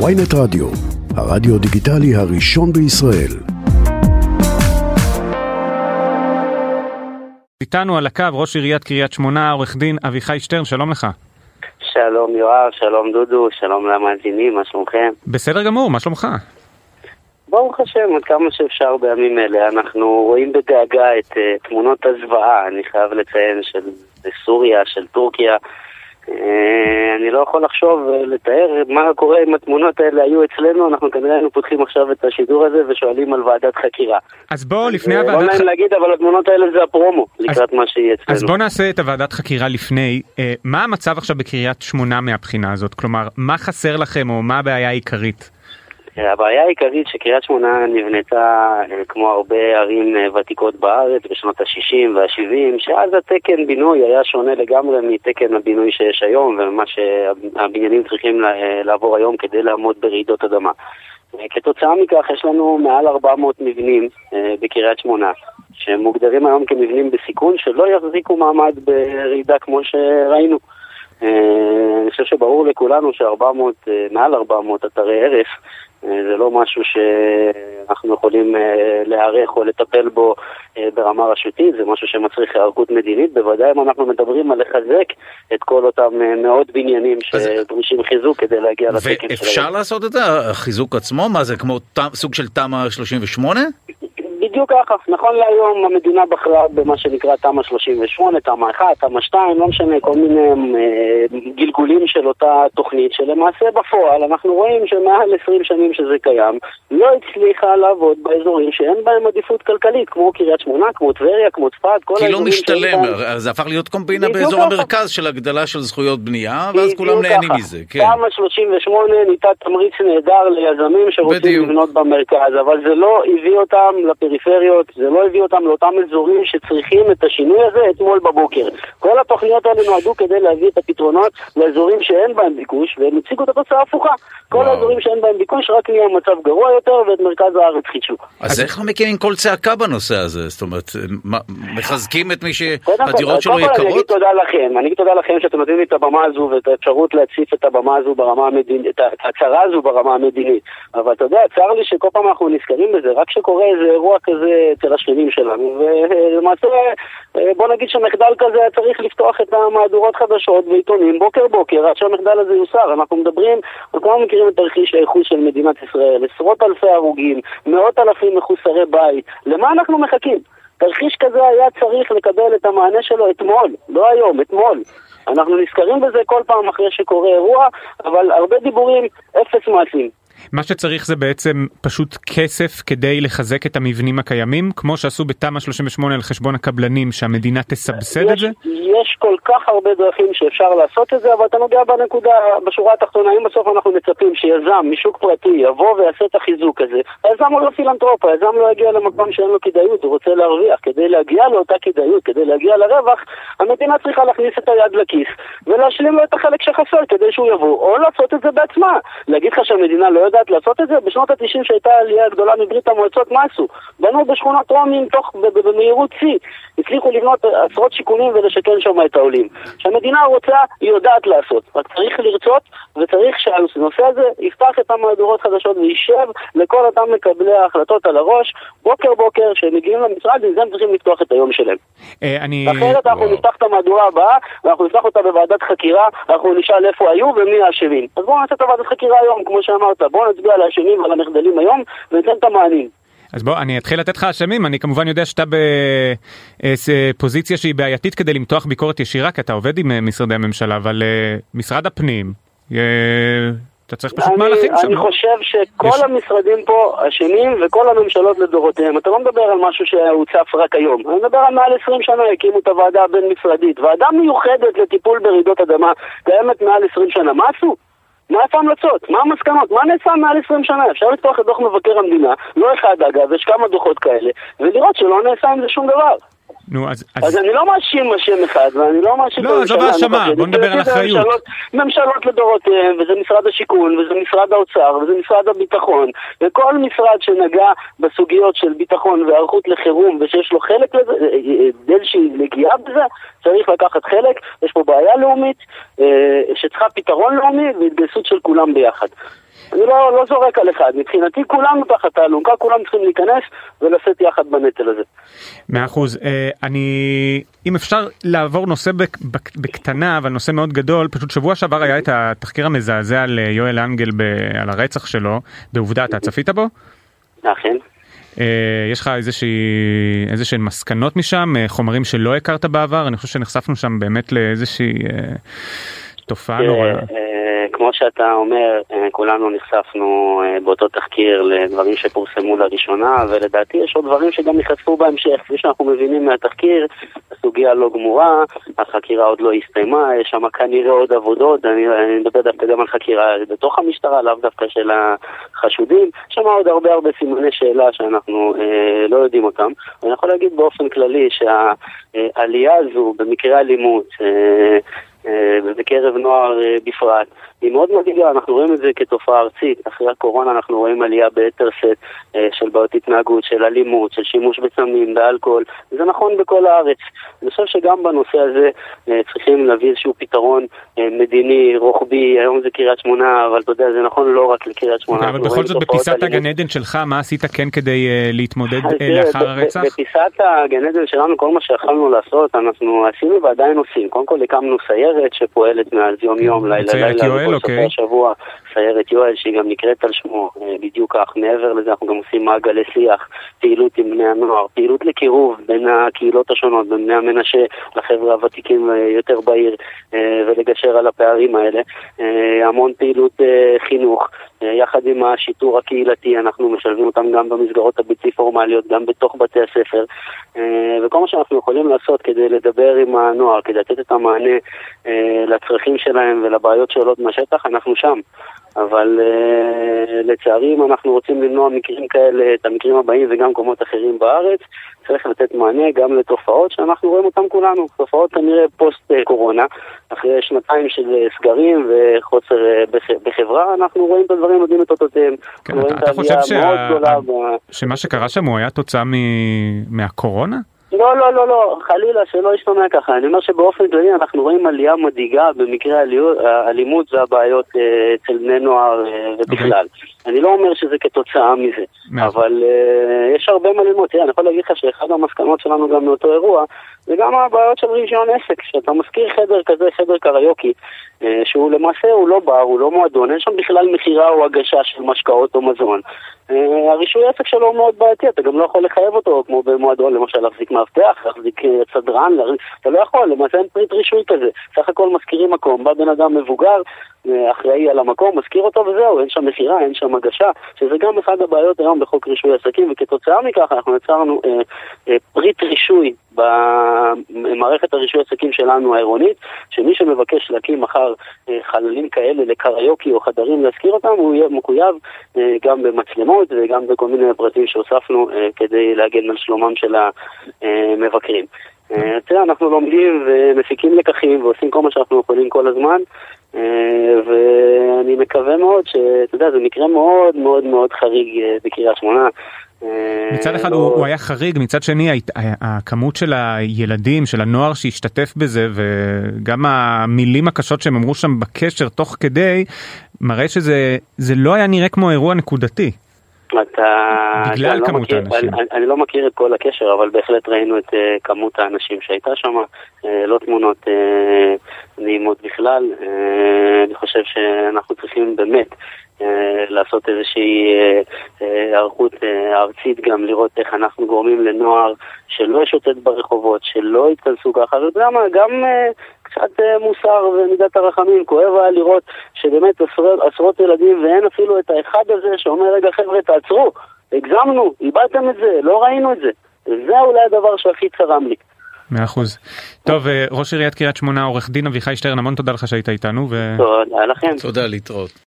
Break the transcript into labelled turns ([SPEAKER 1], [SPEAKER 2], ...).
[SPEAKER 1] ויינט רדיו, הרדיו דיגיטלי הראשון בישראל.
[SPEAKER 2] איתנו על הקו ראש עיריית קריית שמונה, עורך דין אביחי שטרן, שלום לך.
[SPEAKER 3] שלום יואב, שלום דודו, שלום למאזינים, מה שלומכם?
[SPEAKER 2] בסדר גמור, מה שלומך?
[SPEAKER 3] ברוך השם, עד כמה שאפשר בימים אלה. אנחנו רואים בדאגה את uh, תמונות הזוועה, אני חייב לציין, של סוריה, של טורקיה. Uh, אני לא יכול לחשוב ולתאר מה קורה אם התמונות האלה היו אצלנו, אנחנו כנראה היינו פותחים עכשיו את השידור הזה ושואלים על ועדת חקירה.
[SPEAKER 2] אז בוא, לפני
[SPEAKER 3] לא
[SPEAKER 2] הוועדת...
[SPEAKER 3] נעים להגיד, אבל התמונות האלה זה הפרומו, לקראת מה שיהיה אצלנו.
[SPEAKER 2] אז בוא נעשה את הוועדת חקירה לפני. אה, מה המצב עכשיו בקריית שמונה מהבחינה הזאת? כלומר, מה חסר לכם או מה הבעיה העיקרית?
[SPEAKER 3] הבעיה העיקרית שקריית שמונה נבנתה אה, כמו הרבה ערים אה, ותיקות בארץ בשנות ה-60 וה-70, שאז התקן בינוי היה שונה לגמרי מתקן הבינוי שיש היום ומה שהבניינים צריכים לה- לעבור היום כדי לעמוד ברעידות אדמה. אה, כתוצאה מכך יש לנו מעל 400 מבנים אה, בקריית שמונה שמוגדרים היום כמבנים בסיכון שלא יחזיקו מעמד ברעידה כמו שראינו. אה, אני חושב שברור לכולנו ש-400, מעל 400 אתרי הרס אה, זה לא משהו שאנחנו יכולים אה, להיערך או לטפל בו אה, ברמה רשותית, זה משהו שמצריך היערכות מדינית, בוודאי אם אנחנו מדברים על לחזק את כל אותם אה, מאות בניינים
[SPEAKER 4] אז-
[SPEAKER 3] שדרושים חיזוק כדי להגיע לתקן
[SPEAKER 4] ואפשר לעשות את זה? החיזוק עצמו? מה זה, כמו ת- סוג של תמ"א 38?
[SPEAKER 3] בדיוק ככה, נכון להיום המדינה בחרה במה שנקרא תמ"א 38, תמ"א 1, תמ"א 2, לא משנה, כל מיני אה, גלגולים של אותה תוכנית, שלמעשה בפועל אנחנו רואים שמעל 20 שנים שזה קיים, לא הצליחה לעבוד באזורים שאין בהם עדיפות כלכלית, כמו קריית שמונה, כמו טבריה, כמו צפת, כל
[SPEAKER 4] כי לא
[SPEAKER 3] האזורים שאין
[SPEAKER 4] משתלם,
[SPEAKER 3] בהם-
[SPEAKER 4] זה הפך להיות קומבינה באזור
[SPEAKER 3] ככה.
[SPEAKER 4] המרכז של הגדלה של זכויות בנייה, ואז כולם נהנים
[SPEAKER 3] ככה.
[SPEAKER 4] מזה, כן.
[SPEAKER 3] תמ"א 38 ניתן תמריץ נהדר ליזמים שרוצים
[SPEAKER 4] בדיוק.
[SPEAKER 3] לבנות במרכז, אבל זה לא הביא אותם לפריפריות, זה לא הביא אותם לאותם אזורים שצריכים את השינוי הזה אתמול בבוקר. כל התוכניות האלה נועדו כדי להביא את הפתרונות לאזורים שאין בהם ביקוש, והם הציגו את התוצאה ההפוכה. כל. האזורים שאין בהם ביקוש רק נהיה מצב גרוע יותר ואת מרכז הארץ חידשו.
[SPEAKER 4] אז איך לא מקימים קול צעקה בנושא הזה? זאת אומרת, מחזקים את מי שהדירות שלו
[SPEAKER 3] קודם כל אני אגיד
[SPEAKER 4] יקרות?
[SPEAKER 3] תודה לכם, אני אגיד תודה לכם שאתם נותנים לי את הבמה הזו ואת האפשרות להציף את הבמה הזו ברמה המדינית, את ההצהרה הזו ברמה המדינית. אבל אתה יודע, צר לי שכל פעם אנחנו נזכרים בזה, רק כשקורה איזה אירוע כזה אצל השכנים שלנו, ולמעשה, אה, בוא נגיד שמחדל כזה היה צריך לפתוח את המהדורות חדשות ועיתונים בוקר בוקר עד שהמחדל הזה יוסר. אנחנו מדברים, כולנו מכירים את תרחיש הייחוס של מדינת ישראל, עשרות אלפי הרוגים, מאות אלפים מחוסרי בית, למה אנחנו מחכים? תרחיש כזה היה צריך לקבל את המענה שלו אתמול, לא היום, אתמול. אנחנו נזכרים בזה כל פעם אחרי שקורה אירוע, אבל הרבה דיבורים, אפס מעשים.
[SPEAKER 2] מה שצריך זה בעצם פשוט כסף כדי לחזק את המבנים הקיימים, כמו שעשו בתמ"א 38 על חשבון הקבלנים, שהמדינה תסבסד את זה?
[SPEAKER 3] יש כל כך הרבה דרכים שאפשר לעשות את זה, אבל אתה נוגע בנקודה, בשורה התחתונה, אם בסוף אנחנו מצפים שיזם משוק פרטי יבוא ויעשה את החיזוק הזה, היזם הוא לא פילנטרופ, היזם לא יגיע למקום שאין לו כדאיות, הוא רוצה להרוויח. כדי להגיע לאותה כדאיות, כדי להגיע לרווח, המדינה צריכה להכניס את היד לכיס ולהשלים לו את החלק שחסר כדי שהוא יבוא, או לעשות את זה בעצמה. להגיד לך שהמדינה לא יודעת לעשות את זה? בשנות ה-90 שהייתה העלייה הגדולה מברית המועצות, מה עשו? בנו בשכונות רומיים תוך, במהירות שיא. הצליחו לבנות עשרות שיכונים ולשכן שם את העולים. כשהמדינה רוצה, היא יודעת לעשות. רק צריך לרצות, וצריך שהנושא הזה יפתח את המהדורות חדשות וישב לכל אותם מקבלי ההחלטות על הראש, בוקר בוקר, שהם מגיעים למשרד, עם זה הם צריכים לפתוח את היום שלהם.
[SPEAKER 2] אה, אני...
[SPEAKER 3] אחרת אנחנו. נפתח את המהדורה הבאה, ואנחנו נפתח אותה בוועדת חקירה, אנחנו נשאל איפה היו ומי האשמים. אז בואו נעשה את הוועדת חקירה היום, כמו שאמרת, בואו נצביע על האשמים ועל המחדלים היום, וניתן את המענים.
[SPEAKER 2] אז בוא, אני אתחיל לתת לך אשמים, אני כמובן יודע שאתה בפוזיציה שהיא בעייתית כדי למתוח ביקורת ישירה, כי אתה עובד עם אה, משרדי הממשלה, אבל אה, משרד הפנים, אה, אתה צריך פשוט
[SPEAKER 3] אני,
[SPEAKER 2] מהלכים שם.
[SPEAKER 3] אני
[SPEAKER 2] לא?
[SPEAKER 3] חושב שכל
[SPEAKER 2] יש-
[SPEAKER 3] המשרדים פה אשמים וכל הממשלות לדורותיהם. אתה לא מדבר על משהו שהוצף רק היום. אני מדבר על מעל 20 שנה הקימו את הוועדה הבין-משרדית. ועדה מיוחדת לטיפול ברעידות אדמה קיימת מעל 20 שנה. מה עשו? מה איפה ההמלצות? מה המסקנות? מה נעשה מעל 20 שנה? אפשר לפתוח את דוח מבקר המדינה, לא אחד אגב, יש כמה דוחות כאלה, ולראות שלא נעשה עם זה שום דבר.
[SPEAKER 2] נו, אז...
[SPEAKER 3] אז אני לא מאשים אשם אחד, ואני לא מאשים...
[SPEAKER 2] לא, עזוב האשמה. בוא נדבר על אחריות.
[SPEAKER 3] ממשלות- ממשלות לדורותיהם, וזה משרד השיכון, וזה משרד האוצר, וזה משרד הביטחון, וכל משרד שנגע בסוגיות של ביטחון והיערכות לחירום, ושיש לו חלק לזה, אה, אה, איזושהי נגיעה בזה, צריך לקחת חלק. יש פה בעיה לאומית, אה, שצריכה פתרון לאומי, והתגייסות של כולם ביחד. אני לא, לא זורק על אחד, מבחינתי כולנו תחת האלונקה, כולם צריכים להיכנס ולשאת יחד בנטל הזה.
[SPEAKER 2] מאה אחוז. אה, אני, אם אפשר לעבור נושא בק, בק, בקטנה, אבל נושא מאוד גדול, פשוט שבוע שעבר היה את התחקיר המזעזע על אה, יואל אנגל ב, על הרצח שלו, בעובדה, אתה צפית בו?
[SPEAKER 3] אכן.
[SPEAKER 2] אה, יש לך איזה שהן מסקנות משם, אה, חומרים שלא הכרת בעבר? אני חושב שנחשפנו שם באמת לאיזושהי אה, תופעה נוראה.
[SPEAKER 3] שאתה אומר, כולנו נחשפנו באותו תחקיר לדברים שפורסמו לראשונה, ולדעתי יש עוד דברים שגם ייחשפו בהמשך. כפי שאנחנו מבינים מהתחקיר, הסוגיה לא גמורה, החקירה עוד לא הסתיימה, יש שם כנראה עוד עבודות, אני, אני מדבר דווקא גם על חקירה בתוך המשטרה, לאו דווקא של החשודים, יש שם עוד הרבה הרבה סימני שאלה שאנחנו אה, לא יודעים אותם. אני יכול להגיד באופן כללי שהעלייה הזו במקרה אלימות, אה, אה, ובקרב נוער אה, בפרט, היא מאוד מדאיגה, אנחנו רואים את זה כתופעה ארצית. אחרי הקורונה אנחנו רואים עלייה ביתר שאת אה, של בעיות התנהגות, של אלימות, של שימוש בסמים, באלכוהול. זה נכון בכל הארץ. אני חושב שגם בנושא הזה צריכים להביא איזשהו פתרון מדיני, רוחבי, היום זה קריית שמונה, אבל אתה יודע, זה נכון לא רק לקריית שמונה.
[SPEAKER 2] אוקיי, אבל בכל זאת בפיסת הגן עדן שלך, מה עשית כן כדי להתמודד לאחר הרצח?
[SPEAKER 3] בפיסת הגן עדן שלנו, כל מה שיכלנו לעשות, אנחנו עשינו ועדיין עושים. קודם כל הקמנו סייר. סיירת שפועלת מאז יום יום, לילה לילה,
[SPEAKER 2] וכל
[SPEAKER 3] סופי השבוע, סיירת יואל שהיא גם נקראת על שמו, אה, בדיוק כך. מעבר לזה אנחנו גם עושים מעגלי שיח, פעילות עם בני הנוער, פעילות לקירוב בין הקהילות השונות, בין בני המנשה לחבר'ה הוותיקים אה, יותר בעיר, אה, ולגשר על הפערים האלה. המון פעילות חינוך. יחד עם השיטור הקהילתי, אנחנו משלבים אותם גם במסגרות הבלתי פורמליות, גם בתוך בתי הספר, וכל מה שאנחנו יכולים לעשות כדי לדבר עם הנוער, כדי לתת את המענה אה, לצרכים שלהם ולבעיות שעולות מהשטח, אנחנו שם. אבל uh, לצערי, אם אנחנו רוצים למנוע מקרים כאלה, את המקרים הבאים וגם מקומות אחרים בארץ, צריך לתת מענה גם לתופעות שאנחנו רואים אותן כולנו, תופעות כנראה פוסט-קורונה, אחרי שנתיים של סגרים וחוסר בח... בחברה, אנחנו רואים את הדברים, יודעים את אותותיהם.
[SPEAKER 2] כן, אתה, אתה חושב שה... שמה שקרה שם הוא היה תוצאה מ... מהקורונה?
[SPEAKER 3] לא, לא, לא, לא, חלילה שלא ישתמע ככה. אני אומר שבאופן כללי אנחנו רואים עלייה מדאיגה במקרה האלימות והבעיות אה, אצל בני נוער אה, ובכלל. Okay. אני לא אומר שזה כתוצאה מזה, אבל uh, יש הרבה מה ללמוד. תראה, אני יכול להגיד לך שאחד המסקנות שלנו גם מאותו אירוע, זה גם הבעיות של רישיון עסק. כשאתה מזכיר חדר כזה, חדר קריוקי, uh, שהוא למעשה הוא לא בר, הוא לא מועדון, אין שם בכלל מכירה או הגשה של משקאות או מזון. Uh, הרישוי עסק שלו הוא מאוד בעייתי, אתה גם לא יכול לחייב אותו, כמו במועדון, למשל להחזיק מאבטח, להחזיק סדרן, אתה לא יכול, למעשה אין פריט רישוי כזה. סך הכל מזכירים מקום, בא בן אדם מבוגר, אחראי על המקום, מזכיר אותו וזהו, אין שם מכירה, אין שם הגשה, שזה גם אחת הבעיות היום בחוק רישוי עסקים, וכתוצאה מכך אנחנו יצרנו אה, אה, פריט רישוי במערכת הרישוי עסקים שלנו העירונית, שמי שמבקש להקים מחר אה, חללים כאלה לקריוקי או חדרים להזכיר אותם, הוא יהיה מחויב אה, גם במצלמות וגם בכל מיני פרטים שהוספנו אה, כדי להגן על שלומם של המבקרים. אנחנו לומדים ומפיקים לקחים ועושים כל מה שאנחנו יכולים כל הזמן, ואני מקווה מאוד שאתה יודע, זה מקרה מאוד מאוד מאוד חריג בקריית שמונה.
[SPEAKER 2] מצד אחד לא... הוא, הוא היה חריג, מצד שני הכמות של הילדים, של הנוער שהשתתף בזה וגם המילים הקשות שהם אמרו שם בקשר תוך כדי, מראה שזה לא היה נראה כמו אירוע נקודתי.
[SPEAKER 3] אתה...
[SPEAKER 2] בגלל
[SPEAKER 3] אתה
[SPEAKER 2] כמות
[SPEAKER 3] לא מכיר,
[SPEAKER 2] האנשים.
[SPEAKER 3] אני, אני לא מכיר את כל הקשר, אבל בהחלט ראינו את uh, כמות האנשים שהייתה שם, uh, לא תמונות uh, נעימות בכלל. Uh, אני חושב שאנחנו צריכים באמת לעשות איזושהי היערכות uh, ארצית גם, לראות איך אנחנו גורמים לנוער שלא ישוטט ברחובות, שלא יתכנסו ככה, ואתה יודע מה, גם... Uh, קצת אה, מוסר ומידת הרחמים, כואב היה לראות שבאמת עשרות, עשרות ילדים ואין אפילו את האחד הזה שאומר רגע חבר'ה תעצרו, הגזמנו, איבדתם את זה, לא ראינו את זה. זה אולי הדבר שהכי צרם לי.
[SPEAKER 2] מאה אחוז. טוב, אה, ראש עיריית קריית שמונה, עורך דין אביחי שטרן, המון תודה לך שהיית איתנו.
[SPEAKER 3] ו... תודה לכם.
[SPEAKER 4] תודה, להתראות.